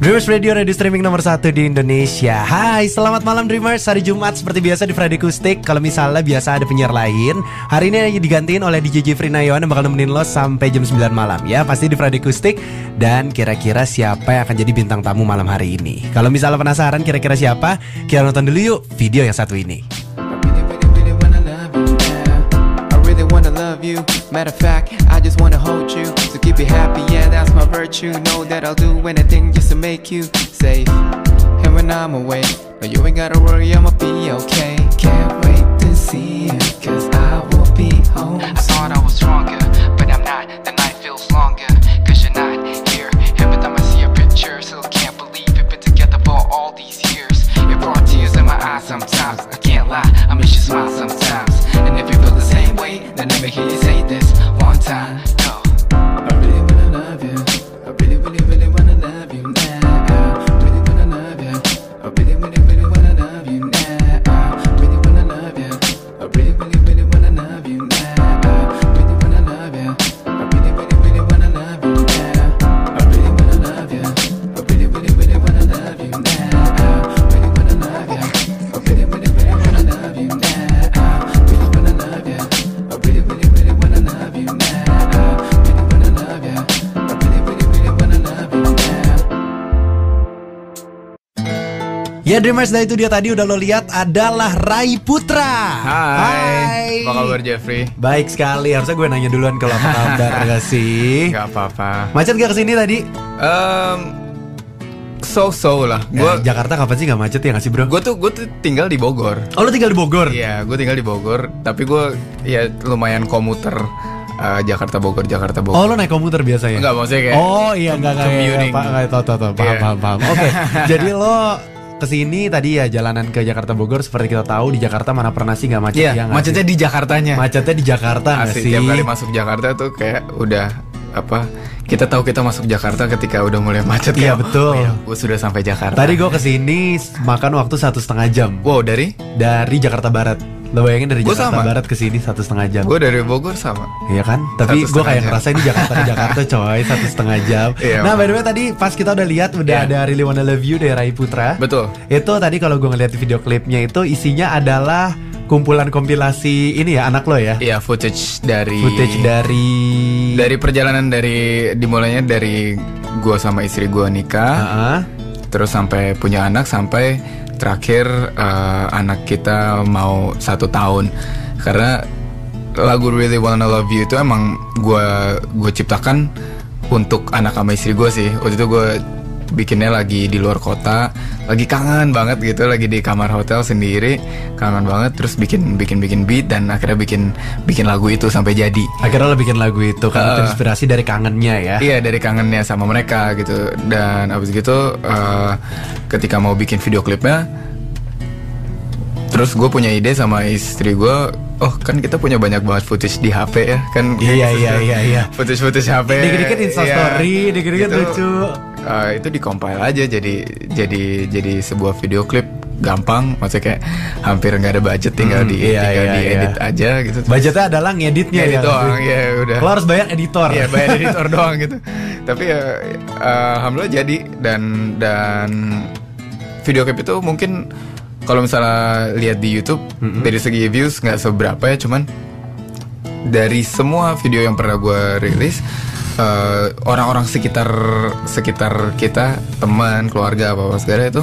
Dreamers Radio, radio streaming nomor satu di Indonesia. Hai, selamat malam Dreamers. Hari Jumat seperti biasa di Friday Kustik Kalau misalnya biasa ada penyiar lain Hari ini digantiin oleh DJ Jeffrey Nayon Yang bakal nemenin lo sampai jam 9 malam. Ya Pasti di Friday Kustik Dan kira-kira siapa yang akan jadi bintang tamu malam hari ini? Kalau misalnya penasaran kira-kira siapa Kita nonton dulu yuk video yang satu ini. Love you. Matter of fact, I just wanna hold you. So keep you happy, yeah, that's my virtue. Know that I'll do anything just to make you safe. And when I'm away, no, you ain't gotta worry, I'ma be okay. Can't wait to see you, cause I will be home. I thought I was stronger, then let me hear you say this one time. Ya Dreamers, nah itu dia tadi udah lo lihat adalah Rai Putra Hai. Apa kabar Jeffrey? Baik sekali, harusnya gue nanya duluan kalau apa kabar gak sih? Gak apa-apa. Macet gak ke sini tadi? Em, so-so lah. Gua Gue Jakarta kapan sih gak macet ya gak sih bro? gue tuh gue tuh tinggal di Bogor. Oh lo tinggal di Bogor? Iya, gue tinggal di Bogor. Tapi gue ya lumayan komuter eh, Jakarta Bogor Jakarta Oh Bogor. lo naik komuter biasanya? Enggak maksudnya kayak. Oh iya enggak enggak iya, commuting. Pak enggak tahu tahu tahu paham Iya. paham paham. Oke. Jadi lo ke sini tadi ya jalanan ke Jakarta Bogor seperti kita tahu di Jakarta mana pernah sih nggak macet Iya, ya nggak macetnya sih? di Jakartanya. macetnya di Jakarta nggak Asli sih? tiap kali masuk Jakarta tuh kayak udah apa? Kita tahu kita masuk Jakarta ketika udah mulai macet. Iya, betul. Oh, iya, gue sudah sampai Jakarta. Tadi gue ke sini makan waktu satu setengah jam Wow dari? dari Jakarta Barat. Lo bayangin dari Gua Jakarta sama. Barat ke sini satu setengah jam. Gue dari Bogor sama. Iya kan? Tapi gue kayak jam. ngerasa ini Jakarta ke Jakarta coy satu setengah jam. Iya, nah by the way tadi pas kita udah lihat udah Iya. ada Really Wanna Love You dari Rai Putra. Betul. Itu tadi kalau gue ngeliat di video klipnya itu isinya adalah kumpulan kompilasi ini ya anak lo ya. Iya footage dari Footage dari dari perjalanan dari dimulainya dari gua sama istri gua nikah Heeh. terus sampai punya anak sampai terakhir eh, anak kita mau satu tahun. Karena lagu Really Wanna Love You itu emang gua gue ciptakan untuk anak sama istri gue sih. Waktu itu gue bikinnya lagi di luar kota lagi kangen banget gitu lagi di kamar hotel sendiri kangen banget terus bikin bikin bikin beat dan akhirnya bikin bikin lagu itu sampai jadi Akhirnya lo bikin lagu itu karena Heeh. terinspirasi dari kangennya ya. Iya dari kangennya sama mereka gitu dan abis gitu eh, ketika mau bikin video klipnya terus gue punya ide sama istri gue oh kan kita punya banyak banget footage di HP ya kan Iya iya iya iya. footage footage HP Dikit-dikit Insta iya. story, dikit-dikit Gitu, lucu. Eh, itu dikompil aja jadi jadi jadi sebuah video klip gampang maksudnya kayak hampir nggak ada budget tinggal Hmm, di iya, tinggal iya, diedit iya. aja gitu Budgetnya adalah ngeditnya Ngedit ya. doang, ya udah. Lo harus bayar editor. Iya bayar editor doang gitu. Tapi ya eh, alhamdulillah jadi dan dan video clip itu mungkin kalau misalnya lihat di YouTube dari segi views nggak seberapa ya cuman dari semua video yang pernah gue rilis eh, orang-orang sekitar sekitar kita teman keluarga apa apa segala itu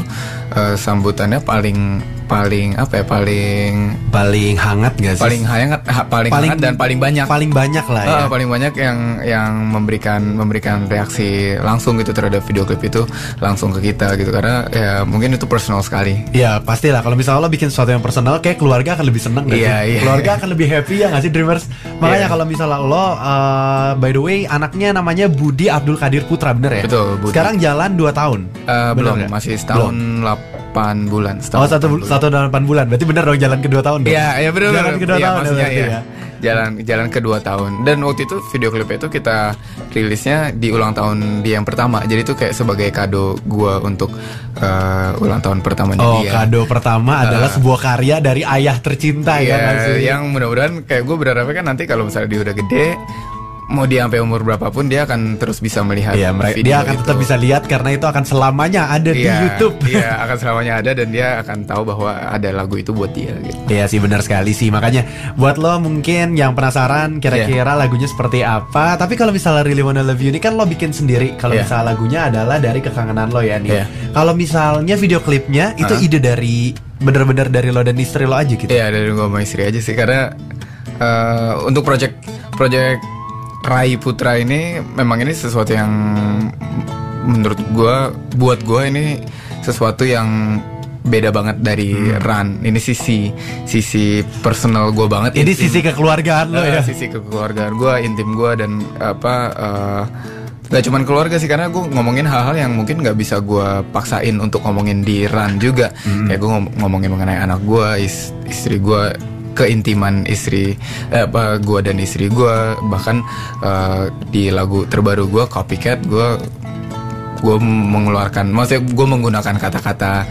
eh, sambutannya paling paling apa ya paling Paling hangat gak sih? paling hangat ha- paling, hangat dan paling banyak Paling banyak lah ya. Ah, paling banyak yang yang memberikan memberikan reaksi langsung gitu terhadap video klip itu langsung ke kita gitu karena ya mungkin itu personal sekali. Iya pastilah kalau misalnya lo bikin sesuatu yang personal kayak keluarga akan lebih seneng gak Iya, sih? iya. Keluarga akan lebih happy ya gak sih Dreamers? Makanya Iya. kalau misalnya lo uh, by the way anaknya namanya Budi Abdul Kadir Putra bener ya? Betul, Budi. Sekarang jalan 2 tahun. Bener belum masih setahun 8 bulan. Setahun Oh satu delapan bul- satu dan delapan bulan. Berarti bener dong jalan kedua tahun dong. Iya, iya benar Jalan benar. kedua Iya, tahun maksudnya iya. ya. Jalan jalan kedua tahun. Dan waktu itu video klip itu kita rilisnya di ulang tahun dia yang pertama. Jadi itu kayak sebagai kado gua untuk eh, ulang tahun pertamanya Oh dia. kado pertama adalah sebuah karya dari ayah tercinta ya Iya, sih? yang mudah-mudahan kayak gue berharapnya kan nanti kalau misalnya dia udah gede mau dia sampai umur berapapun dia akan terus bisa melihat Iya, mereka video dia akan itu. tetap bisa lihat karena itu akan selamanya ada di Iya, YouTube. Iya, akan selamanya ada dan dia akan tahu bahwa ada lagu itu buat dia gitu. Iya sih benar sekali sih makanya buat lo mungkin yang penasaran kira-kira Iya. lagunya seperti apa tapi kalau misalnya Really Wanna Love You ini kan lo bikin sendiri kalau Iya. misalnya lagunya adalah dari kekangenan lo ya nih Iya. kalau misalnya video klipnya itu Uh-huh. ide dari bener-bener dari lo dan istri lo aja gitu Iya, dari gue sama istri aja sih karena eh, untuk project project Rai Putra ini memang ini sesuatu yang menurut gue buat gue ini sesuatu yang beda banget dari Hmm. Run. Ini sisi sisi personal gue banget. ini intim. sisi kekeluargaan lo ya sisi kekeluargaan gue intim gue dan apa eh, Gak cuman keluarga sih karena gue ngomongin hal-hal yang mungkin nggak bisa gue paksain untuk ngomongin di run juga kayak gue ngomongin mengenai anak gue is- istri gue keintiman istri eh, gue dan istri gue bahkan eh, di lagu terbaru gue copycat gue gue mengeluarkan maksudnya gue menggunakan kata-kata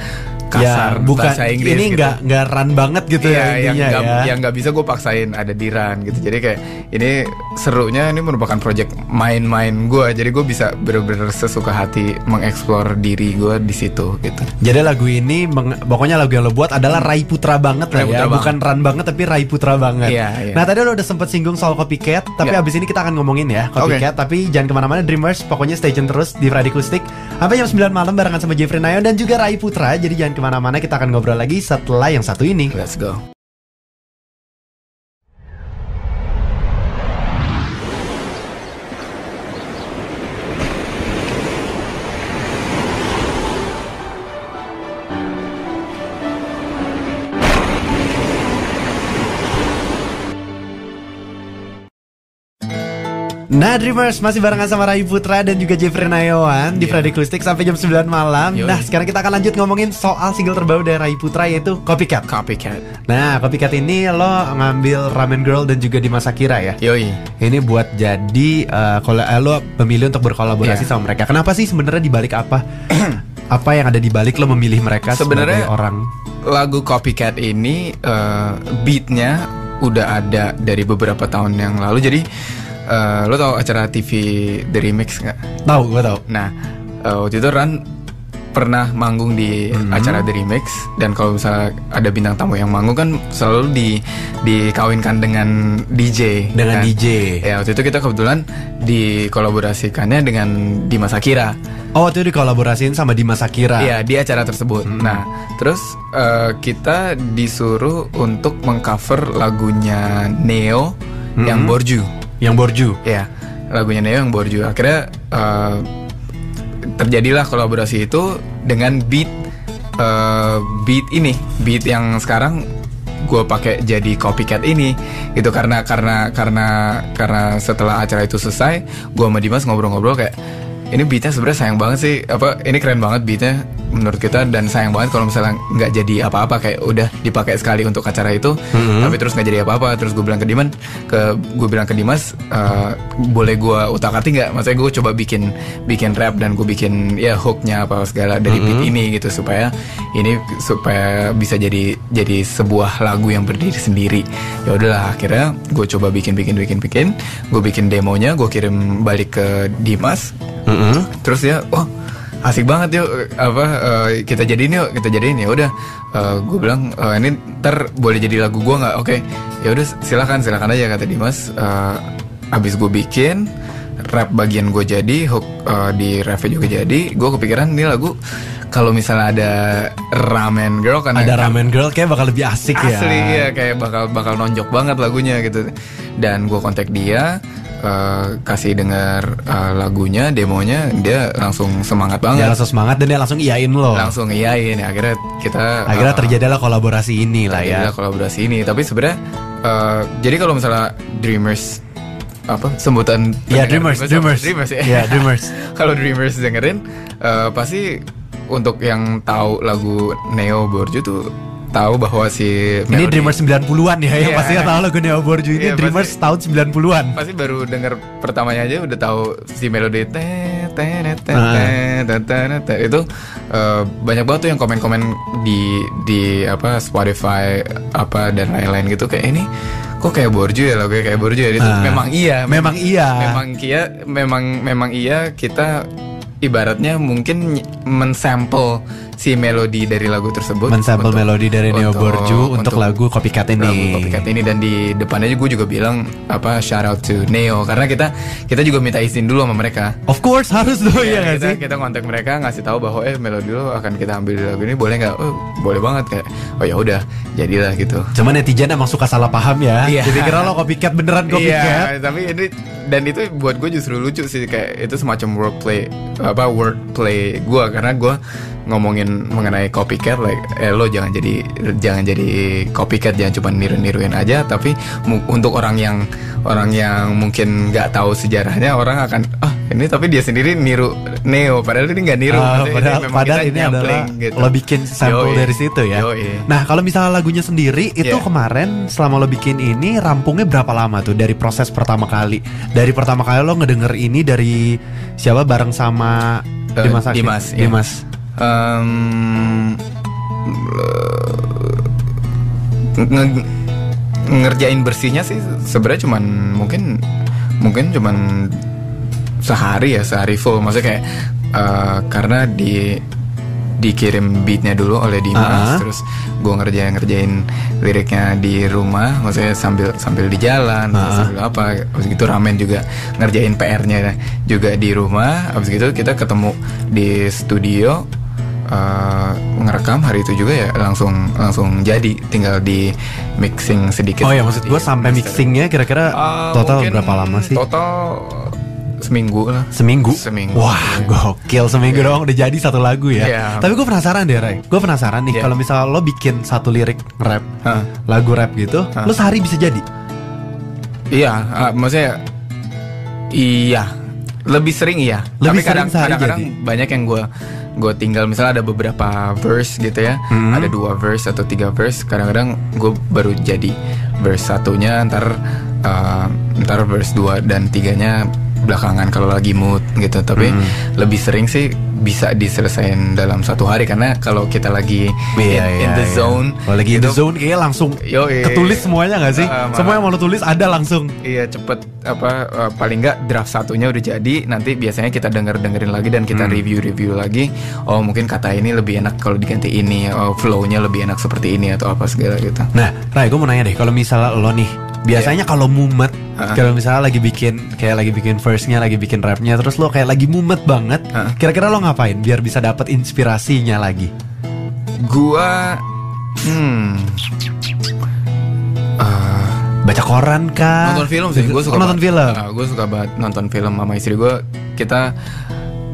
kasar ya bukan bahasa Inggris ini gitu. nggak nggak run banget gitu Iya, ya yang intinya nggak ya yang nggak bisa gue paksain ada di run gitu. Jadi kayak ini serunya ini merupakan project main-main gue. Jadi gue bisa bener-bener sesuka hati mengeksplor diri gue di situ gitu. Jadi lagu ini meng- pokoknya lagu yang lo buat adalah Rai Putra banget lah Rai ya, Putra bukan run banget tapi Rai Putra banget. Iya, iya. Nah tadi lo udah sempet singgung soal copycat, tapi Iya. abis ini kita akan ngomongin ya copycat. Tapi jangan ke mana-mana Dreamers, pokoknya stay tune terus di Friday Acoustic sampai jam 9 malam barengan sama Jeffrey Nayon dan juga Rai Putra. Jadi jangan ke mana-mana, kita akan ngobrol lagi setelah yang satu ini. Let's go. Nah Dreamers masih barengan sama Rai Putra dan juga Jeffrey Nayawan di Iya. Friday Acoustic sampai jam 9 malam. Yoi. Nah sekarang kita akan lanjut ngomongin soal single terbaru dari Rai Putra yaitu Copycat. Copycat. Nah Copycat ini lo ngambil Ramen Girl dan juga Dimas Akira ya. Yoi. Ini buat jadi eh, kalau eh, lo memilih untuk berkolaborasi Iya. sama mereka. Kenapa sih sebenarnya di balik apa? apa yang ada di balik lo memilih mereka sebagai Sebenarnya- orang? Lagu Copycat ini eh, beatnya udah ada dari beberapa tahun yang lalu. Jadi eh, lo tau acara TV The Remix nggak? Tahu, gue tahu. Nah, eh, waktu itu Ran pernah manggung di Hmm. acara The Remix dan kalau misalnya ada bintang tamu yang manggung kan selalu di dikawinkan dengan DJ. Dengan kan? DJ. Ya waktu itu kita kebetulan dikolaborasikannya dengan Dimas Akira. Oh, itu dikolaborasiin sama Dimas Akira. Iya di acara tersebut. Hmm. Nah terus eh, kita disuruh untuk mengcover lagunya Neo yang Hmm. Borju. Yang Borju. Ya, lagunya Neo yang Borju. Akhirnya eh, terjadilah kolaborasi itu dengan beat eh, beat ini, beat yang sekarang gue pakai jadi copycat ini gitu karena karena karena karena setelah acara itu selesai gue sama Dimas ngobrol-ngobrol kayak ini beatnya sebenarnya sayang banget sih apa ini keren banget beatnya menurut kita dan sayang banget kalau misalnya nggak jadi apa-apa kayak udah dipakai sekali untuk acara itu Mhm. tapi terus nggak jadi apa-apa. Terus gue bilang ke Dimas ke gue bilang ke Dimas eh, boleh gue utak atik nggak? Maksudnya gue coba bikin bikin rap dan gue bikin ya hooknya apa segala dari beat ini gitu supaya ini supaya bisa jadi jadi sebuah lagu yang berdiri sendiri. Ya udahlah akhirnya gue coba bikin bikin bikin bikin. Gue bikin demonya gue kirim balik ke Dimas. Mm-mm. terus ya wah asik banget yuk apa eh, kita jadiin yuk kita jadiin. Ya udah gue bilang "Eh, ini ntar boleh jadi lagu gue nggak? Oke. Ya udah silakan silakan aja kata Dimas. Eh, abis gue bikin rap bagian gue jadi hook eh, di rapnya juga jadi gue kepikiran ini lagu kalau misalnya ada ramen girl kan Ada Ramen Girl kayak bakal lebih asik ya. Asli ya kayak bakal bakal nonjok banget lagunya gitu. Dan gue kontak dia eh, kasih denger eh, lagunya, demonya, dia langsung semangat Dia banget. langsung semangat dan dia langsung iyain lo. Langsung iyain. Akhirnya kita Akhirnya eh, terjadilah kolaborasi ini lah ya. kolaborasi ini. Tapi sebenarnya eh, jadi kalau misalnya Dreamers apa sebutan pendengar Dreamers, apa? Dreamers. Dreamers ya. Iya Dreamers. kalau Dreamers dengerin eh, pasti untuk yang tahu lagu Neo Borju tuh tahu bahwa si Ini melodi- Dreamers 90-an ya yang Iya. pasti tahu lagu Neo Borju ini Iya, Dreamers pasti. tahun 90-an. pasti baru denger pertamanya aja udah tahu si melodi te te te te Ah. te te itu eh, banyak banget tuh yang komen-komen di di apa Spotify apa dan lain-lain gitu kayak ini kok kayak Borju ya lagu kayak Borju ya itu Ah. memang iya Memang iya. memang iya memang memang iya kita ibaratnya mungkin mensampel si melodi dari lagu tersebut mensampel untuk- melodi dari Neo Borju untuk, lagu Copycat ini. lagu Copycat ini dan di depannya gue juga bilang apa shout out to Neo karena kita kita juga minta izin dulu sama mereka Of course harus dong ya Iya, nggak kita, sih? kita kontak mereka ngasih tahu bahwa eh melodi lo akan kita ambil di lagu ini boleh nggak? Oh boleh banget kayak oh ya udah jadilah gitu. Cuman netizen emang suka salah paham ya. Iya. Jadi kira lo copycat beneran copycat. Iya, tapi ini dan itu buat gue justru lucu sih kayak itu semacam wordplay apa wordplay gue karena gue ngomongin mengenai copycat like eh lo jangan jadi jangan jadi copycat jangan cuma niru-niruin aja tapi untuk orang yang orang yang mungkin nggak tahu sejarahnya orang akan ah ini tapi dia sendiri niru Neo padahal ini nggak niru Maksudnya padahal, memang padahal ini adalah gitu. lo bikin sampel dari situ ya. Yoi. Nah kalau misalnya lagunya sendiri itu Iya. kemarin selama lo bikin ini rampungnya berapa lama tuh dari proses pertama kali? Dari pertama kali lo ngedenger ini dari siapa bareng sama Eh, Dimas? Dimas, iya. Dimas. Em, nge- ngerjain bersihnya sih sebenarnya cuman mungkin mungkin cuman sehari ya sehari full maksudnya kayak eh, karena di dikirim beatnya dulu oleh Ah. Dimas terus gue ngerjain ngerjain liriknya di rumah maksudnya sambil sambil di jalan Ah. sambil apa habis gitu ramen juga ngerjain PR-nya juga di rumah habis gitu kita ketemu di studio eh, ngerekam hari itu juga ya langsung langsung jadi tinggal di mixing sedikit Oh ya maksud gue Di sampai mixingnya kira-kira Ah, total berapa lama sih? total seminggu lah Seminggu? Seminggu. Wah Iya. gokil seminggu doang udah jadi satu lagu ya Iya. Tapi gue penasaran deh Ray Gue penasaran nih Iya. kalau misal lo bikin satu lirik rap Hah. Lagu rap gitu Hah. Lo sehari bisa jadi? Iya, ah, maksudnya iya. Lebih sering iya. Lebih Tapi sering kadang sehari kadang jadi? banyak yang gue gue tinggal misalnya ada beberapa verse gitu ya. Hmm. Ada dua verse atau tiga verse. Kadang-kadang gue baru jadi verse satunya ntar eh, ntar verse dua dan tiganya belakangan kalau lagi mood gitu. Tapi Hmm. lebih sering sih bisa diselesain dalam satu hari karena kalau kita lagi in, in the zone Kalau lagi in the zone kayaknya langsung Yoi. ketulis semuanya gak sih? Ah, Semua yang mau tulis ada langsung Iya cepet apa eh, paling nggak draft satunya udah jadi nanti biasanya kita denger dengerin lagi dan kita Hmm. review review lagi oh mungkin kata ini lebih enak kalau diganti ini oh flownya lebih enak seperti ini atau apa segala gitu Nah Ray gue mau nanya deh Kalau misalnya lo nih Biasanya kalau mumet Ah. Kalau misalnya lagi bikin Kayak lagi bikin verse-nya Lagi bikin rapnya Terus lo kayak lagi mumet banget Ah. Kira-kira lo ngapain Biar bisa dapat inspirasinya lagi gua hmm eh, Baca koran kah? nonton film sih gue suka Oh, nonton film Ah, gue suka banget nonton film sama istri gue kita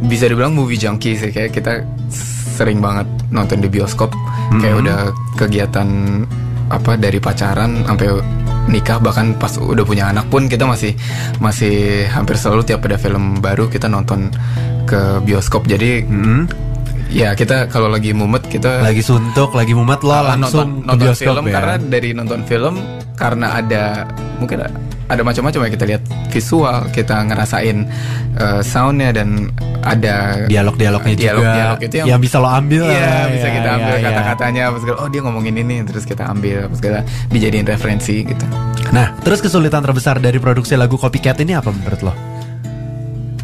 bisa dibilang movie junkie sih kayak kita sering banget nonton di bioskop kayak Mhm. udah kegiatan apa dari pacaran sampai nikah bahkan pas udah punya anak pun kita masih masih hampir selalu tiap ada film baru kita nonton ke bioskop jadi Hmm. Ya kita kalau lagi mumet kita Lagi suntuk Lagi mumet lo langsung nonton, nonton bioskop film ya karena dari nonton film karena ada mungkin ada, macam-macam ya kita lihat visual kita ngerasain eh, soundnya dan ada Dialog-dialognya juga dialog-dialog itu yang, Yang bisa lo ambil iya lah. bisa Ya, kita ya, ambil ya. kata-katanya segala oh dia ngomongin ini terus kita ambil apa segala dijadiin referensi gitu Nah terus kesulitan terbesar dari produksi lagu Copycat ini apa menurut lo?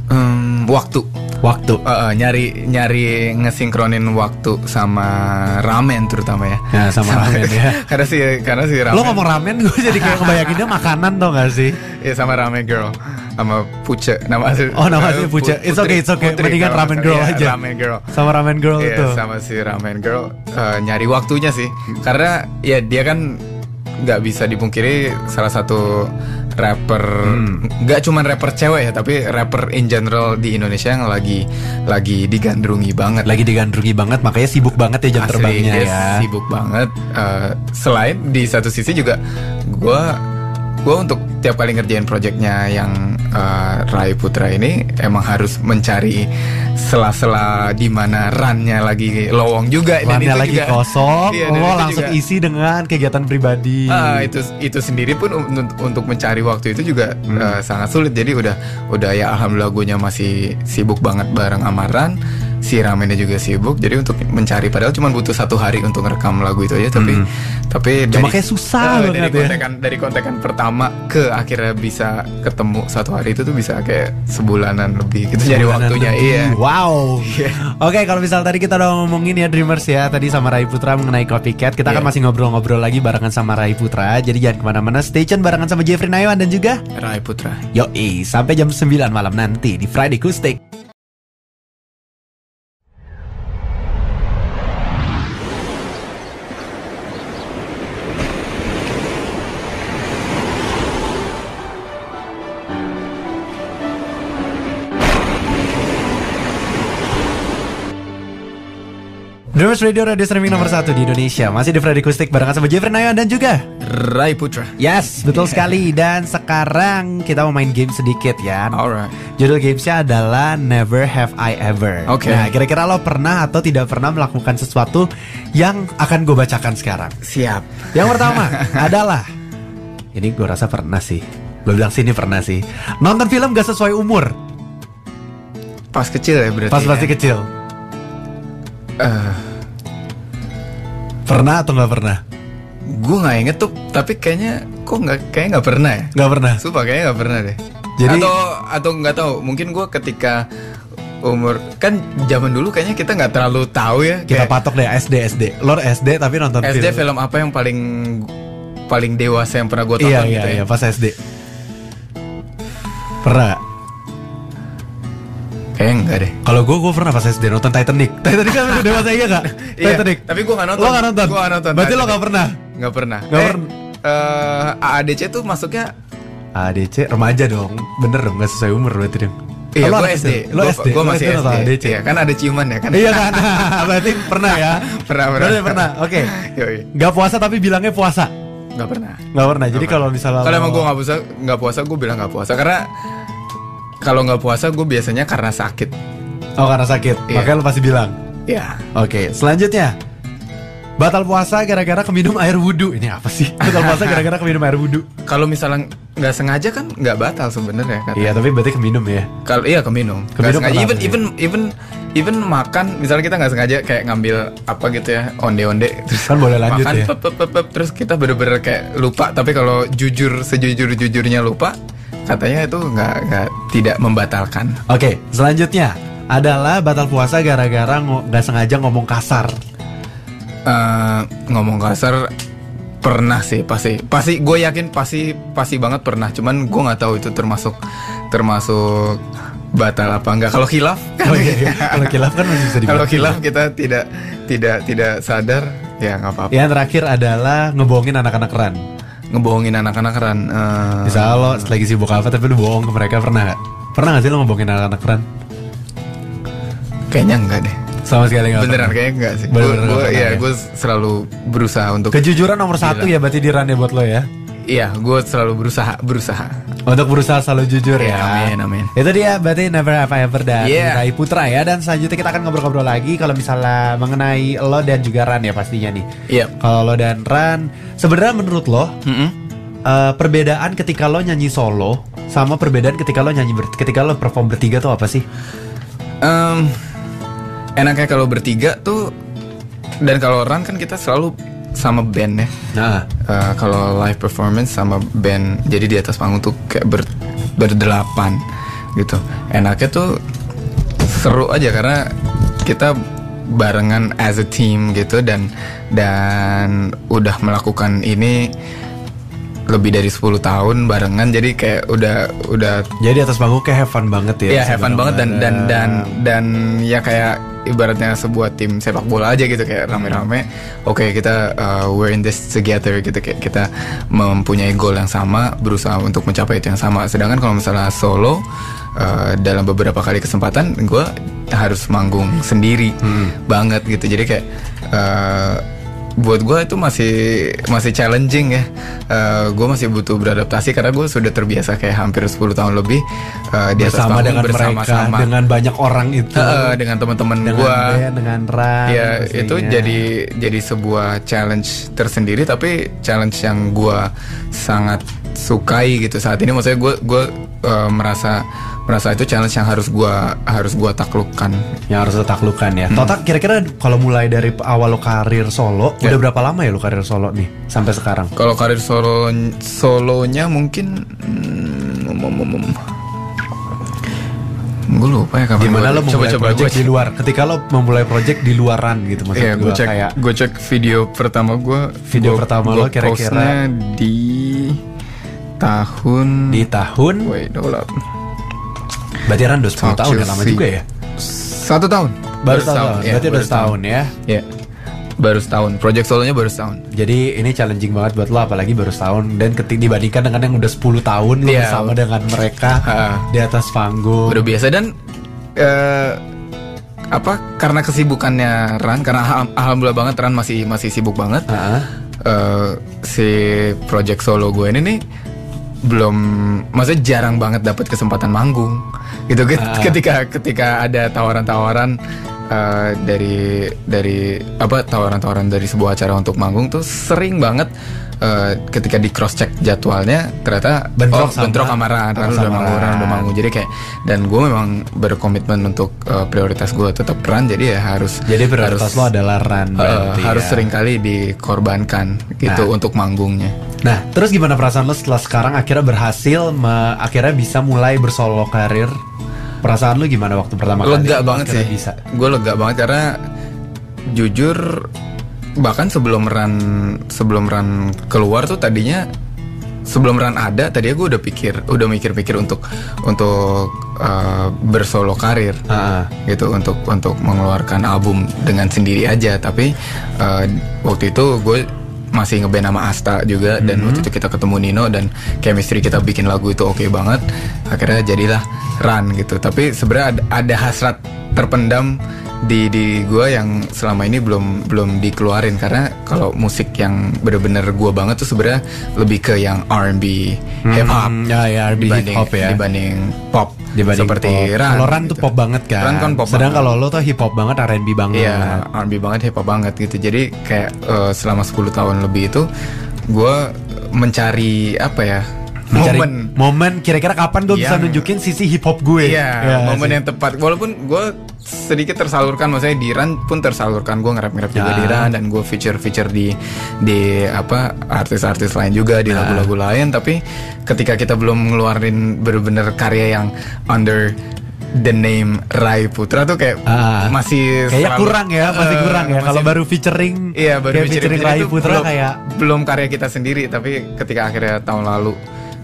Hmm, waktu Waktu eh, nyari nyari ngesinkronin waktu sama ramen terutama ya Ya, sama ramen ya. karena sih karena sih ramen Lo ngomong ramen gue jadi kayak ngebayanginnya makanan tau gak sih? Iya sama Ramen Girl sama Puce nama asli Oh, nama asli Puce. Pu- It's Putri- okay, it's okay. Putri Mendingan Ramen Girl salah. aja. Iya, Ramen Girl Sama ramen girl Iya itu sama si Ramen Girl eh, nyari waktunya sih karena ya dia kan nggak bisa dipungkiri salah satu rapper Hmm. nggak cuman rapper cewek ya tapi rapper in general di Indonesia yang lagi lagi digandrungi banget. Lagi digandrungi banget makanya sibuk banget ya jam Asli, terbangnya ya. sibuk banget. Eh, selain di satu sisi juga gue gue untuk tiap kali ngerjain projectnya yang eh, Rai Putra ini emang harus mencari sela-sela di mana runnya lagi lowong juga dan Lannya itu lagi juga- kosong Iya, dan Lo itu langsung juga- isi dengan kegiatan pribadi Ah, itu itu sendiri pun un- untuk mencari waktu itu juga Hmm. eh, sangat sulit. Jadi udah udah ya alhamdulillah gue masih sibuk banget bareng Amaran. Si Ramennya juga sibuk. Jadi untuk mencari padahal cuma butuh satu hari untuk ngerekam lagu itu aja. Tapi Hmm. Tapi Cuma kayak susah banget dari ya. kontekan dari kontekan pertama ke akhirnya bisa ketemu satu hari itu tuh bisa kayak sebulanan lebih gitu jadi waktunya lebih. iya Wow. Iya. Oke, kalau misal tadi kita udah ngomongin ya Dreamers ya tadi sama Rai Putra mengenai copycat, kita akan Iya. masih ngobrol-ngobrol lagi barengan sama Rai Putra. Jadi jangan ke mana-mana, stay tune barengan sama Jeffrey Nayawan dan juga Rai Putra Yoi, sampai jam 9 malam nanti di Friday Acoustic. Dreamers Radio Radio streaming nomor satu di Indonesia Masih di Friday Acoustic barengan sama Jeffrey Nayawan dan juga Rai Putra Yes, betul sekali. Dan sekarang kita mau main game sedikit ya. alright Judul gamesnya adalah Never Have I Ever. Oke. Nah, kira-kira lo pernah atau tidak pernah melakukan sesuatu yang akan gue bacakan sekarang? siap Yang pertama adalah ini gue rasa pernah sih. Gue bilang sih ini pernah sih. Nonton film gak sesuai umur. pas kecil ya berarti Pas ya? masih kecil. Eh, Pernah atau nggak pernah? gue nggak inget tuh tapi kayaknya kok nggak kayaknya nggak pernah ya Nggak pernah. Sumpah kayaknya nggak pernah deh. Jadi- atau atau nggak tahu mungkin gue ketika umur kan zaman dulu kayaknya kita nggak terlalu tahu ya Kita kayak patok deh SD SD. Lo SD tapi nonton SD film. film apa yang paling paling dewasa yang pernah gue tonton Iya gitu iya ya. iya pas SD. Pernah. Nggak? Kayaknya enggak deh. Kalau gue, gue pernah pas SD nonton Titanic. Titanic kan udah dewasa iya gak? Titanic. tapi gue nggak nonton. Lo gak nonton? Gue nggak nonton. Berarti lo gak pernah? Nggak pernah. Nggak eh, pernah. eh, AADC tuh masuknya ADC remaja dong. Bener dong, gak sesuai umur berarti dong. Iya, Lo SD. Lo SD. Gue masih SD. ADC. Iya, kan ada ciuman ya kan. Iya kan? berarti pernah ya? Pernah, pernah. Berarti pernah. Oke. Gak puasa tapi bilangnya puasa. Nggak pernah. Gak pernah. Jadi Nggak kalau pernah. misalnya kalau emang gue nggak puasa nggak puasa gue bilang nggak puasa karena kalau nggak puasa gue biasanya karena sakit Oh karena sakit. Iya. Makanya lo pasti bilang. ya Oke. Selanjutnya. Batal puasa gara-gara keminum air wudhu. Ini apa sih? Batal puasa gara-gara keminum air wudhu. kalau misalnya nggak sengaja kan nggak batal sebenarnya kan Iya, tapi berarti keminum ya. kalau iya keminum Keminum sengaja. kenapa even even even even makan misalnya kita nggak sengaja kayak ngambil apa gitu ya onde onde terus Kan boleh lanjut makan ya. pep, pep, pep, pep, terus kita bener-bener kayak lupa tapi kalau jujur sejujur jujurnya lupa katanya itu nggak nggak tidak membatalkan. Oke, selanjutnya adalah batal puasa gara-gara nggak sengaja ngomong kasar. Eh, ngomong kasar pernah sih pasti. Pasti gue yakin pasti pasti banget pernah. Cuman gue nggak tahu itu termasuk termasuk batal apa enggak kalau khilaf kan? Oh iya, iya. kalau kilaf kan masih bisa kalau khilaf kita tidak tidak tidak sadar ya nggak apa-apa. Yang terakhir adalah ngebohongin anak-anak ran. Ngebohongin anak-anak ran eh, Misalnya lo lagi sibuk apa tapi lu bohong ke mereka pernah gak? Pernah gak sih lo ngebohongin anak-anak ran? kayaknya enggak deh Sama sekali gak beneran pernah. kayaknya enggak sih gue pernah ya ya? gue selalu berusaha untuk Kejujuran nomor satu ya berarti di ya buat lo ya. Iya gue selalu berusaha berusaha Untuk berusaha selalu jujur Iya, ya. amin, amin. Itu dia berarti never have I ever dan Yeah. Rai Putra ya. Dan selanjutnya kita akan ngobrol-ngobrol lagi kalau misalnya mengenai lo dan juga Ran ya pastinya nih. iya Kalau lo dan Ran, sebenarnya menurut lo Mm-mm. eh, perbedaan ketika lo nyanyi solo sama perbedaan ketika lo nyanyi ber- ketika lo perform bertiga tuh apa sih? Em, enaknya kalau bertiga tuh dan kalau run kan kita selalu sama band ya. Nah, Eh, kalau live performance sama band jadi di atas panggung tuh kayak ber, berdelapan gitu. Enaknya tuh seru aja karena kita barengan as a team gitu dan dan udah melakukan ini lebih dari 10 tahun barengan jadi kayak udah udah jadi atas panggung kayak have fun banget ya. Iya, have fun banget dan dan dan dan ya kayak ibaratnya sebuah tim sepak bola aja gitu kayak rame-rame. Oke, kita uh, we're in this together gitu kayak kita mempunyai goal yang sama, berusaha untuk mencapai itu yang sama. Sedangkan kalau misalnya solo uh, dalam beberapa kali kesempatan gue harus manggung sendiri banget gitu. Jadi kayak uh, buat gue itu masih masih challenging ya. gue masih butuh beradaptasi karena gue sudah terbiasa kayak hampir 10 tahun lebih uh, di atas bersama dengan mereka bersama-sama dengan banyak orang itu. Heeh, dengan teman-teman gue. dengan Ran. Ya pastinya. itu jadi jadi sebuah challenge tersendiri tapi challenge yang gue sangat sukai gitu saat ini maksudnya gue gue uh, merasa merasa itu challenge yang harus gua harus gua taklukkan Yang harus taklukkan Hmm. ya. Total kira-kira kalau mulai dari awal lo karir solo, Ya. udah berapa lama ya lo karir solo nih sampai sekarang? Kalau karir solo solonya mungkin hmm, um, um, um, gue lupa ya kapan Gimana gua- lo memulai coba-coba project gua di luar? Ketika lo memulai project di luaran gitu maksud Iya, gue gua cek, kayak gue cek video pertama gue. Video pertama lo kira-kira- di tahun. di tahun Wait, hold up. Berarti kan udah 10 tahun ya lama juga ya. Satu tahun. Baru setahun. ya, berarti udah baru setahun ya. Ya, baru setahun. Project solonya baru setahun. Jadi ini challenging banget buat lo apalagi baru setahun dan ketika dibandingkan dengan yang udah 10 tahun lo Iya. bersama dengan mereka Ha. di atas panggung. Udah biasa dan eh, apa? Karena kesibukannya Ran, karena alham- alhamdulillah banget Ran masih masih sibuk banget. Ha-ha. eh, si project solo gue ini nih belum maksudnya jarang banget dapat kesempatan manggung gitu Ah. ketika ketika ada tawaran-tawaran eh, dari dari apa tawaran-tawaran dari sebuah acara untuk manggung tuh sering banget eh, ketika di cross check jadwalnya ternyata Bentrok oh, sama- bentrok sama Ran, Ran sama udah manggung Ran Ran. udah manggung jadi kayak dan gue memang berkomitmen untuk eh, prioritas gue tetap Ran jadi ya harus Jadi prioritas harus- lo adalah run Uh, harus ya. sering kali dikorbankan gitu Nah. untuk manggungnya. Nah, terus gimana perasaan lo setelah sekarang akhirnya berhasil me- akhirnya bisa mulai bersolo karir? Perasaan lo gimana waktu pertama kali? lega lo banget sih. Bisa. Gue lega banget karena jujur bahkan sebelum run sebelum run keluar tuh tadinya sebelum run ada tadinya gue udah pikir udah mikir-mikir untuk untuk uh, bersolo karir ah. gitu untuk untuk mengeluarkan album dengan sendiri aja tapi uh, waktu itu gue masih ngeband sama Asta juga dan waktu itu kita ketemu Nino dan chemistry kita bikin lagu itu oke banget. Akhirnya jadilah Run gitu. Tapi sebenarnya ada, ada hasrat terpendam di di gue yang selama ini belum belum dikeluarin karena kalau musik yang bener-bener gue banget tuh sebenarnya lebih ke yang R&B hip hop Hmm, ya, ya, R&B dibanding hip hop ya. dibanding pop Dibanding seperti pop. Run Kalau Ran tuh gitu. pop banget kan. Ran kan pop Sedang kalau lo tuh hip hop banget, R&B banget. Iya, R&B banget, hip hop banget gitu. Jadi kayak eh, selama 10 tahun lebih itu gue mencari apa ya? Mencari momen. momen kira-kira kapan gue bisa Yang- nunjukin sisi hip hop gue. Iya, Ya, momen sih. yang tepat. Walaupun gue sedikit tersalurkan, maksudnya di Ran pun tersalurkan. Gue ngerap-ngerap juga Ya. di Ran dan gue feature-feature di di apa artis-artis lain juga di Ya. lagu-lagu lain. Tapi ketika kita belum ngeluarin bener-bener karya yang under the name Rai Putra tuh kayak Ah. masih selalu- kurang ya, masih Eh, kurang ya. Kalau baru featuring, Iya baru kayak featuring, Rai itu Putra belum, kayak belum karya kita sendiri tapi ketika akhirnya tahun lalu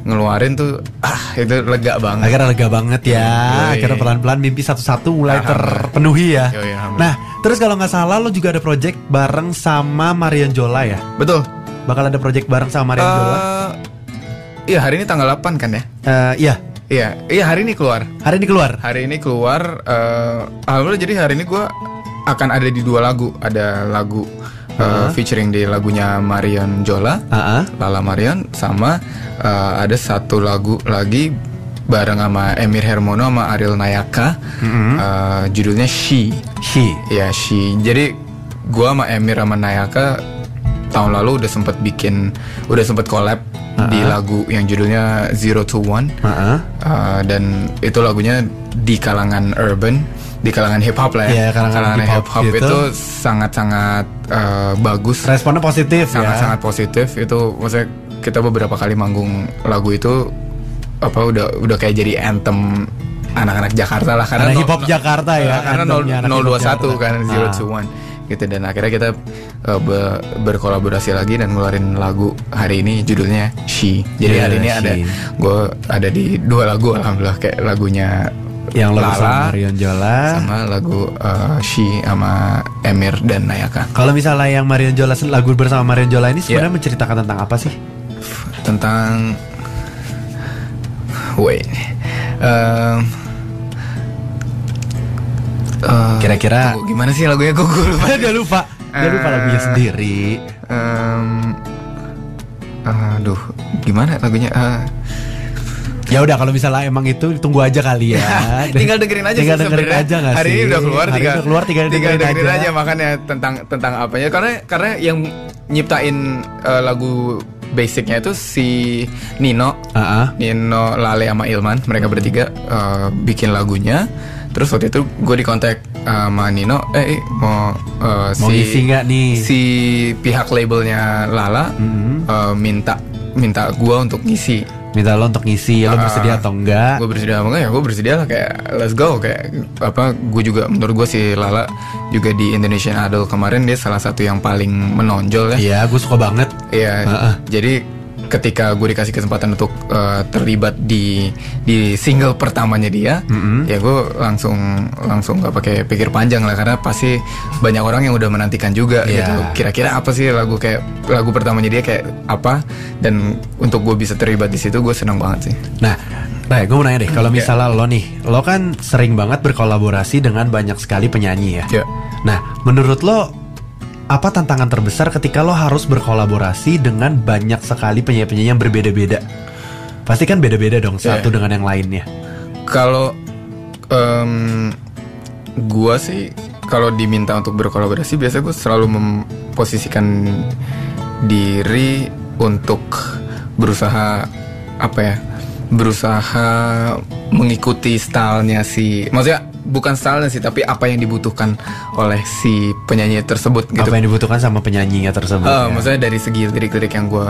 ngeluarin tuh ah itu lega banget. akhirnya lega banget ya. Yoi. Akhirnya pelan-pelan mimpi satu-satu mulai Alhamdulillah. terpenuhi ya. Yoi. Nah, terus kalau nggak salah lo juga ada project bareng sama Marion Jola ya? Betul. Bakal ada project bareng sama Marion Jola? Eh, Iya hari ini tanggal 8 kan ya? Eh, iya, Iya, iya hari ini keluar. hari ini keluar. Hari ini keluar. eh alhamdulillah jadi hari ini gue akan ada di dua lagu. Ada lagu eh, featuring di lagunya Marion Jola, ah. Lala Marion, sama eh, ada satu lagu lagi bareng sama Emir Hermono sama Ariel Nayaka. Eh, judulnya She. She. Ya She. Jadi gua sama Emir sama Nayaka tahun lalu udah sempet bikin, udah sempet collab di lagu yang judulnya Zero to One. Ah. Uh, dan itu lagunya di kalangan urban, di kalangan hip hop lah ya. Iya, kalangan hip hop gitu. itu sangat-sangat uh, bagus, Responnya positif ya. sangat-sangat positif. Itu maksudnya kita beberapa kali manggung lagu itu apa udah udah kayak jadi anthem anak-anak Jakarta lah karena no- hip hop no- Jakarta ya, karena anthemnya anak hip hop 021 Jakarta. kan Zero Ah. to One gitu dan akhirnya kita uh, be- berkolaborasi lagi dan ngeluarin lagu hari ini judulnya She. Jadi Yeah, hari ini ada She. gue ada di dua lagu alhamdulillah kayak lagunya Yang bersama Lala Marion Jola. sama lagu uh, She sama Emir dan Nayaka Kalau misalnya yang Marion Jola lagu bersama Marion Jola ini sebenarnya Iya. menceritakan tentang apa sih? tentang wait um, uh, Kira-kira gimana sih lagunya gue lupa dia lupa, dia lupa lagunya sendiri. Em, aduh, gimana lagunya? Eh, Ya udah kalau misalnya emang itu tunggu aja kali ya. tinggal dengerin aja Tinggal sih dengerin sebenarnya. aja nggak Hari sih? ini udah keluar Hari tinggal udah keluar tinggal, dengerin, dengerin aja. aja. makanya tentang tentang apanya karena karena yang nyiptain eh, lagu basicnya itu si Nino ah. Nino Lale sama Ilman mereka bertiga eh, bikin lagunya terus waktu itu gue dikontak sama Nino eh mau eh, Mau ngisi nggak nih? si pihak labelnya Lala eh, minta minta gue untuk ngisi Minta lo untuk ngisi, lo bersedia atau enggak? gue bersedia apa enggak ya gue bersedia lah kayak let's go kayak apa gue juga menurut gue si Lala juga di Indonesian Idol kemarin dia salah satu yang paling menonjol ya Iya, gue suka banget. Iya, Heeh. jadi ketika gue dikasih kesempatan untuk uh, terlibat di di single pertamanya dia, ya gue langsung langsung gak pakai pikir panjang lah karena pasti banyak orang yang udah menantikan juga Iya. gitu. Kira-kira apa sih lagu kayak lagu pertamanya dia kayak apa? Dan untuk gue bisa terlibat di situ gue senang banget sih. Nah, Ray, gue mau nanya deh, kalau Iya. misalnya lo nih, lo kan sering banget berkolaborasi dengan banyak sekali penyanyi ya. Ya. Nah, menurut lo apa tantangan terbesar ketika lo harus berkolaborasi dengan banyak sekali penyanyi-penyanyi yang berbeda-beda? Pasti kan beda-beda dong satu Iya. dengan yang lainnya. Kalau em, gua sih kalau diminta untuk berkolaborasi biasa gue selalu memposisikan diri untuk berusaha apa ya berusaha mengikuti stylenya si maksudnya bukan stylenya sih tapi apa yang dibutuhkan oleh si penyanyi tersebut gitu Apa yang dibutuhkan sama penyanyinya tersebut? Eh, ya? maksudnya dari segi lirik-lirik yang gue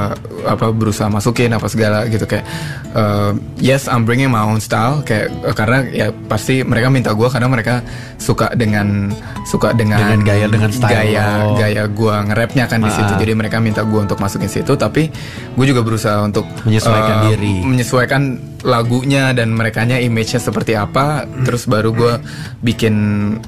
apa berusaha masukin apa segala gitu kayak eh, yes I'm bringing my own style kayak eh, karena ya pasti mereka minta gue karena mereka suka dengan suka dengan Dengan gaya, dengan style gaya lo. gaya gue nge-rapnya kan di Ah. situ jadi mereka minta gue untuk masukin situ tapi gue juga berusaha untuk Menyesuaikan eh, diri. menyesuaikan lagunya dan merekanya image-nya seperti apa terus baru gue bikin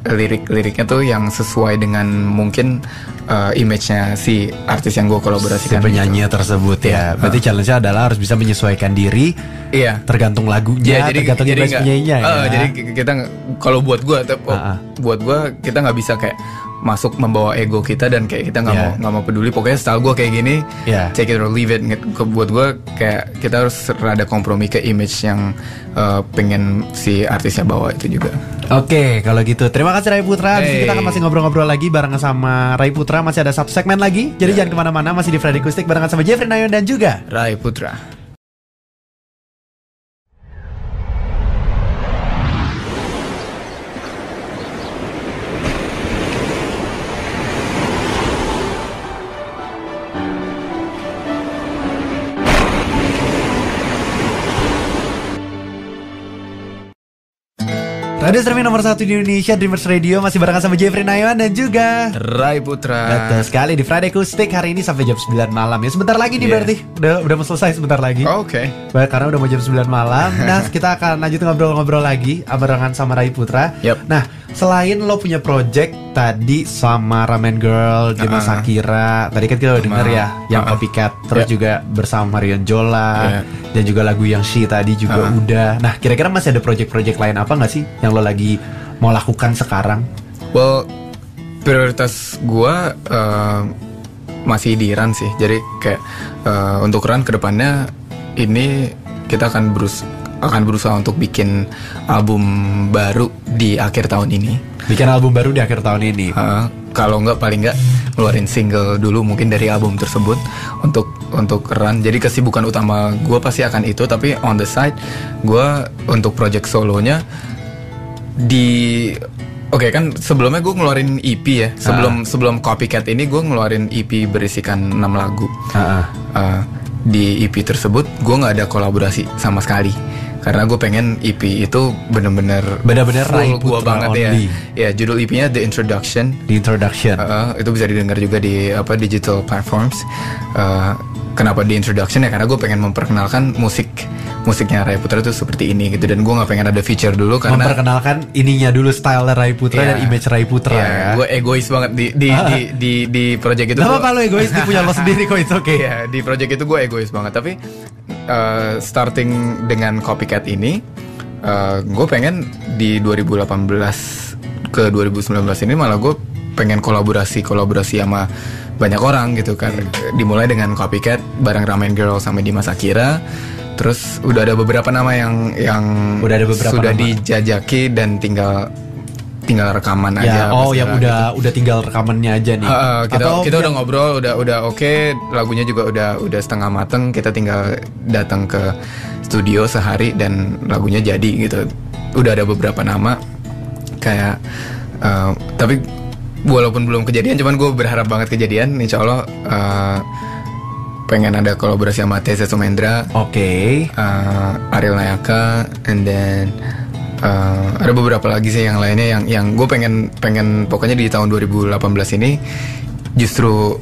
lirik-liriknya tuh yang sesuai dengan mungkin uh, image-nya si artis yang gue si kolaborasikan penyanyi tersebut ya. Berarti challenge-nya adalah harus bisa menyesuaikan diri gitu. iya tergantung lagunya, tergantung image nggak- penyanyinya ya. eh, jadi kita kalau buat gue Ah, ah. buat gue kita nggak bisa kayak masuk membawa ego kita dan kayak kita nggak Iya. mau nggak mau peduli pokoknya style gue kayak gini Iya. take it or leave it buat gue kayak kita harus rada kompromi ke image yang uh, pengen si artisnya bawa itu juga Oke, kalau gitu terima kasih Rai Putra. Itu kita Hey. akan masih ngobrol-ngobrol lagi barengan sama Rai Putra. Masih ada satu segmen lagi. Jadi Ya. jangan ke mana-mana. Masih di Freddy Kustik barengan sama Jeffrey Nayon dan juga Rai Putra Radio Streaming nomor satu di Indonesia Dreamers Radio masih barengan sama Jeffrey Nayon dan juga Rai Putra Betul sekali di Friday Kustik hari ini sampai jam 9 malam ya. Sebentar lagi nih Iya. berarti. Udah udah mau selesai sebentar lagi. Oke Baik, karena udah mau jam 9 malam. Nah, kita akan lanjut ngobrol-ngobrol lagi barengan sama Rai Putra. Yap. Nah, selain lo punya project tadi sama Ramen Girl, Jema Ah. Sakira, tadi kan kita udah denger ya yang Ah. copycat, terus Yap. juga bersama Marion Jola Iya. dan juga lagu yang She tadi juga Ah. udah. Nah, kira-kira masih ada project-project lain apa nggak sih yang lo lagi mau lakukan sekarang? Well, prioritas gua eh, masih di run sih. Jadi kayak eh, untuk run ke depannya ini kita akan berus akan berusaha untuk bikin album baru di akhir tahun ini. Bikin album baru di akhir tahun ini. Eh, kalau nggak paling nggak ngeluarin single dulu mungkin dari album tersebut untuk untuk run. Jadi kesibukan utama gue pasti akan itu. Tapi on the side gue untuk project solonya di Oke kan sebelumnya gue ngeluarin EP ya sebelum sebelum copycat ini gue ngeluarin EP berisikan 6 lagu ah. Uh, di EP tersebut gue nggak ada kolaborasi sama sekali karena gue pengen EP itu bener-bener Bener-bener full gue Putra banget only. ya ya judul EP-nya The Introduction Di introduction. Uh, itu bisa didengar juga di apa digital platforms. Uh, kenapa di introduction ya karena gue pengen memperkenalkan musik musiknya Rai Putra itu seperti ini gitu dan gue nggak pengen ada feature dulu karena memperkenalkan ininya dulu style Rai Putra Iya. dan image Rai Putra Iya, ya. gue egois banget di di Ah. di, di di project itu. Gak apa-apa lo egois dia punya lo sendiri kok itu oke. Iya, di project itu gue egois banget. Tapi uh, starting dengan copycat ini, uh, gue pengen di 2018 ke 2019 ini malah gue pengen kolaborasi kolaborasi sama banyak orang gitu kan. Dimulai dengan copycat bareng Ramen Girl sama Dimas Akira. Terus udah ada beberapa nama yang yang Udah ada beberapa sudah nama. dijajaki dan tinggal tinggal rekaman Ya, aja. oh yang udah udah tinggal rekamannya aja nih. gitu. Heeh, kita Atau kita udah yang- ngobrol, udah udah oke, lagunya juga udah udah setengah mateng. Kita tinggal datang ke studio sehari dan lagunya jadi gitu. Udah ada beberapa nama kayak, eh, tapi walaupun belum kejadian, cuman gue berharap banget kejadian. Insya Allah eh, pengen ada kolaborasi sama Teza Sumendra, Oke. uh, Ariel Nayaka, and then uh, ada beberapa lagi sih yang lainnya yang yang gue pengen pengen pokoknya di tahun 2018 ini justru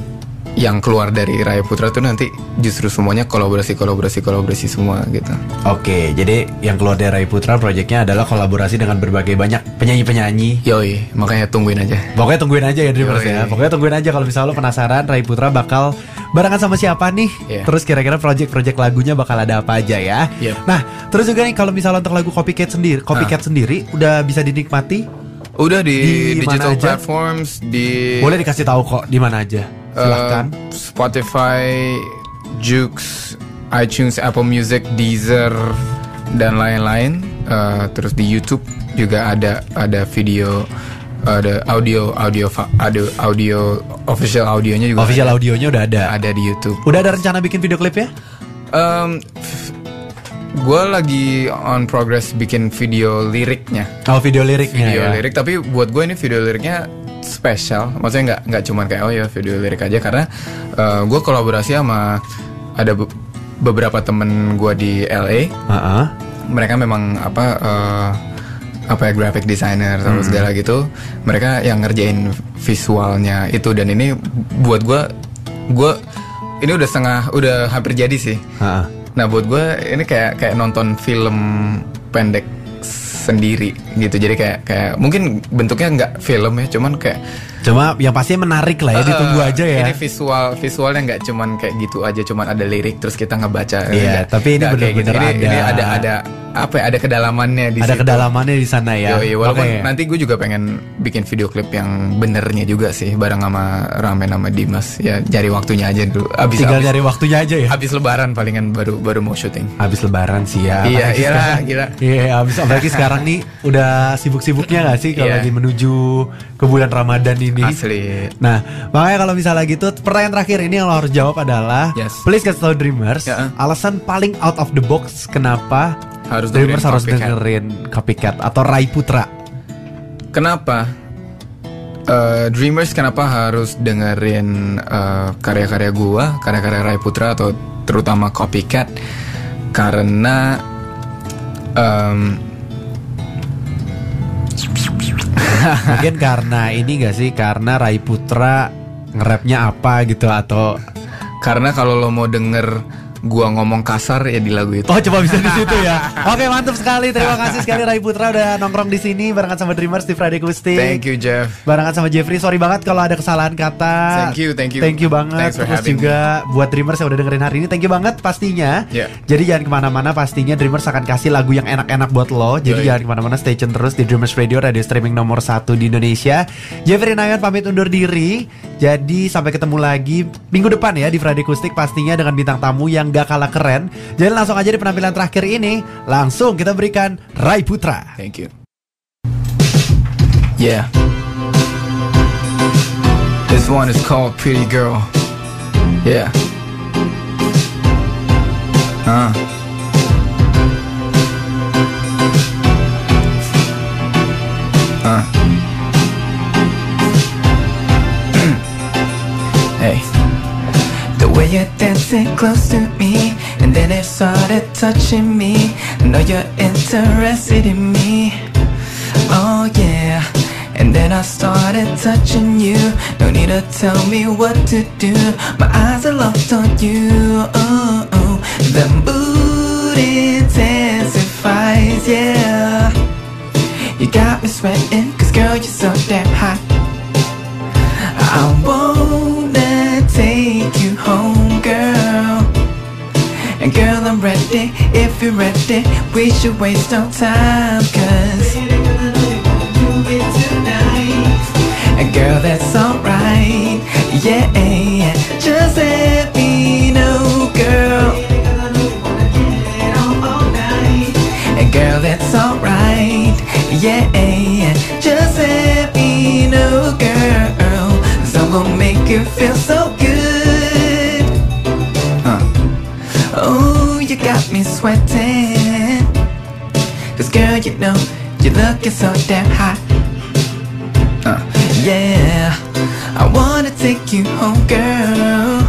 yang keluar dari Raya Putra tuh nanti justru semuanya kolaborasi kolaborasi kolaborasi semua gitu. Oke, jadi yang keluar dari Rai Putra proyeknya adalah kolaborasi dengan berbagai banyak penyanyi-penyanyi. Yoi, makanya tungguin aja. Pokoknya tungguin aja ya Dreamers Yoi. ya. Pokoknya tungguin aja kalau misalnya lo penasaran Rai Putra bakal barengan sama siapa nih. Iya. Terus kira-kira project-project lagunya bakal ada apa aja ya. Yep. Nah, terus juga nih kalau misalnya untuk lagu Copycat sendiri, Copycat sendiri udah bisa dinikmati. Udah di, Di mana digital aja? platforms di Boleh dikasih tahu kok di mana aja. Silahkan. Uh, Spotify, Joox, iTunes, Apple Music, Deezer dan lain-lain. Uh, terus di YouTube juga ada ada video ada audio audio audio audio official audionya juga Official ada, audionya udah ada. ada di YouTube. Udah ada rencana bikin video klip ya? Um, gue lagi on progress bikin video liriknya. Oh video liriknya video ya. lirik tapi buat gue ini video liriknya spesial maksudnya nggak nggak cuman kayak oh ya video lirik aja karena gue kolaborasi sama ada be- beberapa temen gue di LA Heeh. mereka memang apa eh, apa ya graphic designer sama Hmm. segala gitu mereka yang ngerjain visualnya itu dan ini buat gue gue ini udah setengah udah hampir jadi sih Heeh. Nah buat gue ini kayak kayak nonton film pendek sendiri gitu. Jadi kayak kayak mungkin bentuknya nggak film ya, cuman kayak Cuma yang pasti menarik lah ya ditunggu eh, aja ya. Ini visual visualnya nggak cuman kayak gitu aja, cuman ada lirik terus kita ngebaca. Iya, Nggak- tapi ini kayak gitu. bener-bener Ini, ini ada- ada ada apa ya? Ada kedalamannya di Ada situ. kedalamannya di sana ya. Yoi, walaupun Oke. nanti gue juga pengen bikin video klip yang benernya juga sih bareng sama Ramen sama Dimas ya cari waktunya aja dulu abis tinggal abis, nyari waktunya aja ya. abis lebaran palingan baru baru mau syuting Habis lebaran sih ya. Iya, iyalah, sekarang- gila. Iya, habis apalagi sekarang nih udah sibuk-sibuknya gak sih kalau Iya. lagi menuju ke bulan Ramadan ini. asli Nah, makanya kalau misalnya gitu, pertanyaan terakhir ini yang lo harus jawab adalah, Yes. please kasih tahu Dreamers, Ya. alasan paling out of the box kenapa Harus Dreamers dengerin harus Copycat. dengerin Copycat atau Rai Putra. Kenapa? Eh, Dreamers kenapa harus dengerin eh, karya-karya gua, karya-karya Rai Putra atau terutama Copycat? Karena em, Mungkin karena ini gak sih, karena Rai Putra nge-rapnya apa gitu atau karena kalau lo mau denger gua ngomong kasar ya di lagu itu. Oh coba bisa di situ ya. Oke mantap sekali. Terima kasih sekali Rai Putra udah nongkrong di sini barengan sama Dreamers di Friday Kustik. Thank you Jeff. Barengan sama Jeffrey. Sorry banget kalau ada kesalahan kata. Thank you, thank you. Thank you banget. Terus juga buat Dreamers yang udah dengerin hari ini, thank you banget pastinya. Yeah. Jadi jangan ke mana-mana. Pastinya Dreamers akan kasih lagu yang enak-enak buat lo. Jadi Yoi. jangan ke mana-mana. Stay tune terus di Dreamers Radio, radio streaming nomor satu di Indonesia. Jeffrey Nayan pamit undur diri. Jadi sampai ketemu lagi minggu depan ya di Friday Kustik pastinya dengan bintang tamu yang gak kalah keren. Jadi langsung aja di penampilan terakhir ini, langsung kita berikan Rai Putra. Thank you. Yeah. This one is called Pretty Girl. Yeah. Uh. Uh. Way you're dancing close to me, and then it started touching me. I know you're interested in me. Oh yeah. And then I started touching you. No need to tell me what to do. My eyes are locked on you. Oh, oh. the mood intensifies. Yeah. You got me sweating, cause girl, you're so damn hot. ready, if you're ready, we should waste no time, cause Baby, girl, I Girl, that's alright, yeah, just let me know, girl. Baby, Girl, that's alright, yeah, just let me know, girl. Cause I'm gonna make you feel so good you got me sweating. Cause girl, you know, you're looking so damn hot. Uh, Yeah, I wanna take you home, girl.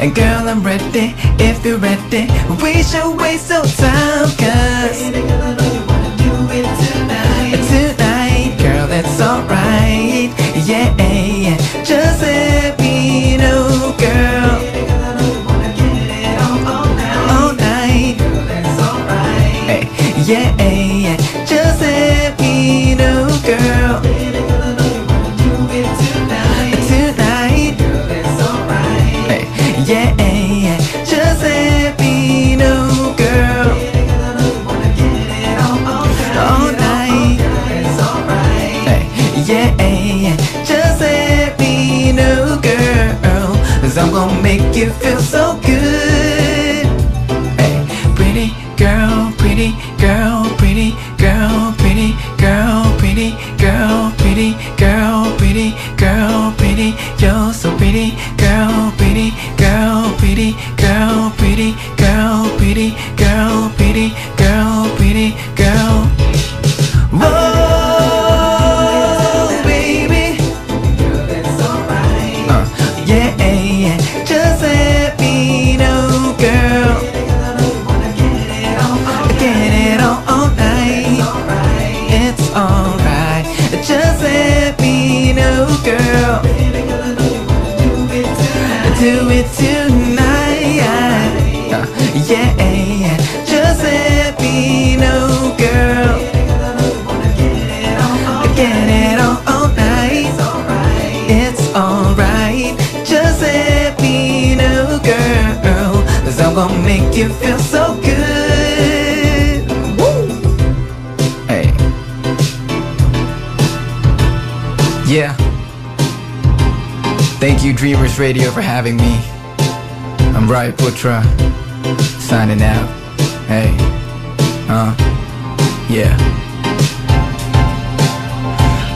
And girl, I'm ready, if you're ready. We should waste no time, cause you feel so good. Woo! Hey. Yeah. Thank you, Dreamers Radio, for having me. I'm Ryan Putra, signing out. Hey. Uh. Yeah.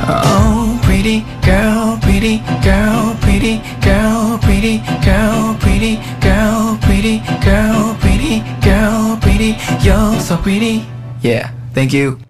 Oh, pretty girl, pretty girl, pretty girl, pretty girl. Sopini? Yeah, thank you.